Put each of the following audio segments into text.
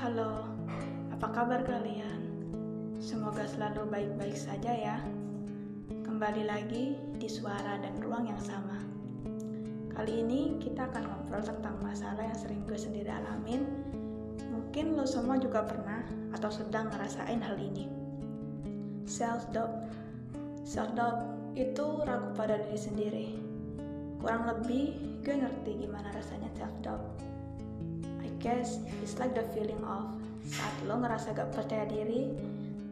Halo, apa kabar kalian? Semoga selalu baik-baik saja ya. Kembali lagi di suara dan ruang yang sama. Kali ini kita akan ngobrol tentang masalah yang sering gue sendiri alamin. Mungkin lo semua juga pernah atau sedang ngerasain hal ini. Self-doubt. Self-doubt itu ragu pada diri sendiri. Kurang lebih, gue ngerti gimana rasanya self-doubt guess it's like the feeling of saat lo ngerasa gak percaya diri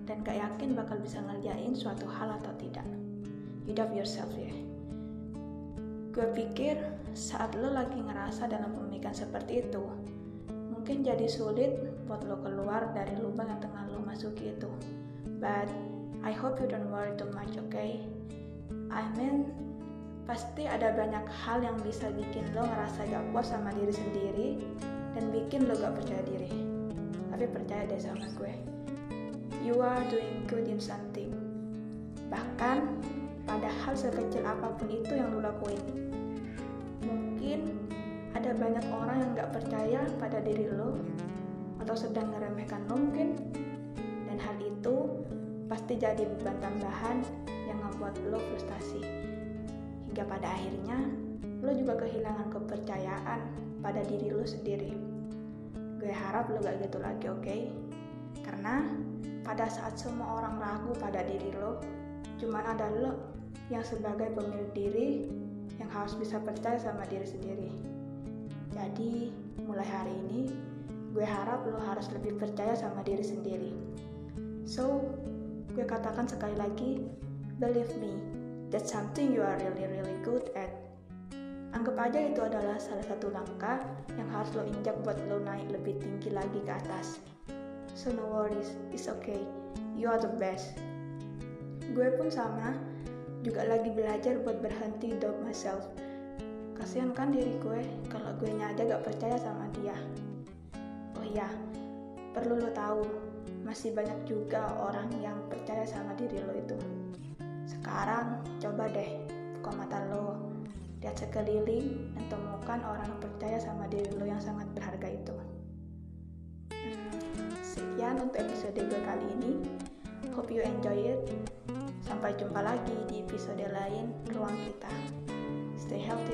dan gak yakin bakal bisa ngerjain suatu hal atau tidak. You doubt yourself ya. Gue pikir saat lo lagi ngerasa dalam pemikiran seperti itu, mungkin jadi sulit buat lo keluar dari lubang yang tengah lo masuki itu. But I hope you don't worry too much, okay? I mean, pasti ada banyak hal yang bisa bikin lo ngerasa gak puas sama diri sendiri dan bikin lo gak percaya diri. Tapi percaya deh sama gue. You are doing good in something. Bahkan pada hal sekecil apa pun itu yang lo lakuin. Mungkin ada banyak orang yang gak percaya pada diri lo atau sedang ngeremehkan lo mungkin. Dan hal itu pasti jadi beban tambahan yang membuat lo frustasi. Hingga pada akhirnya lo juga kehilangan kepercayaan pada diri lo sendiri. Gue harap lo gak gitu lagi, oke? Okay? Karena pada saat semua orang ragu pada diri lo, cuman ada lo yang sebagai pemilik diri yang harus bisa percaya sama diri sendiri. Jadi, mulai hari ini, gue harap lo harus lebih percaya sama diri sendiri. So, gue katakan sekali lagi, believe me, that's something you are really really good at. Anggap aja itu adalah salah satu langkah yang harus lo injak buat lo naik lebih tinggi lagi ke atas. So no worries, it's okay. You are the best. Gue pun sama, juga lagi belajar buat berhenti doubt myself. Kasian kan diri gue kalau gue aja gak percaya sama dia. Oh iya, perlu lo tahu, masih banyak juga orang coba deh buka mata lo, lihat sekeliling dan temukan orang yang percaya sama diri lo yang sangat berharga itu. Hmm, sekian untuk episode gue kali ini. Hope you enjoy it. Sampai jumpa lagi di episode lain Ruang Kita. Stay healthy.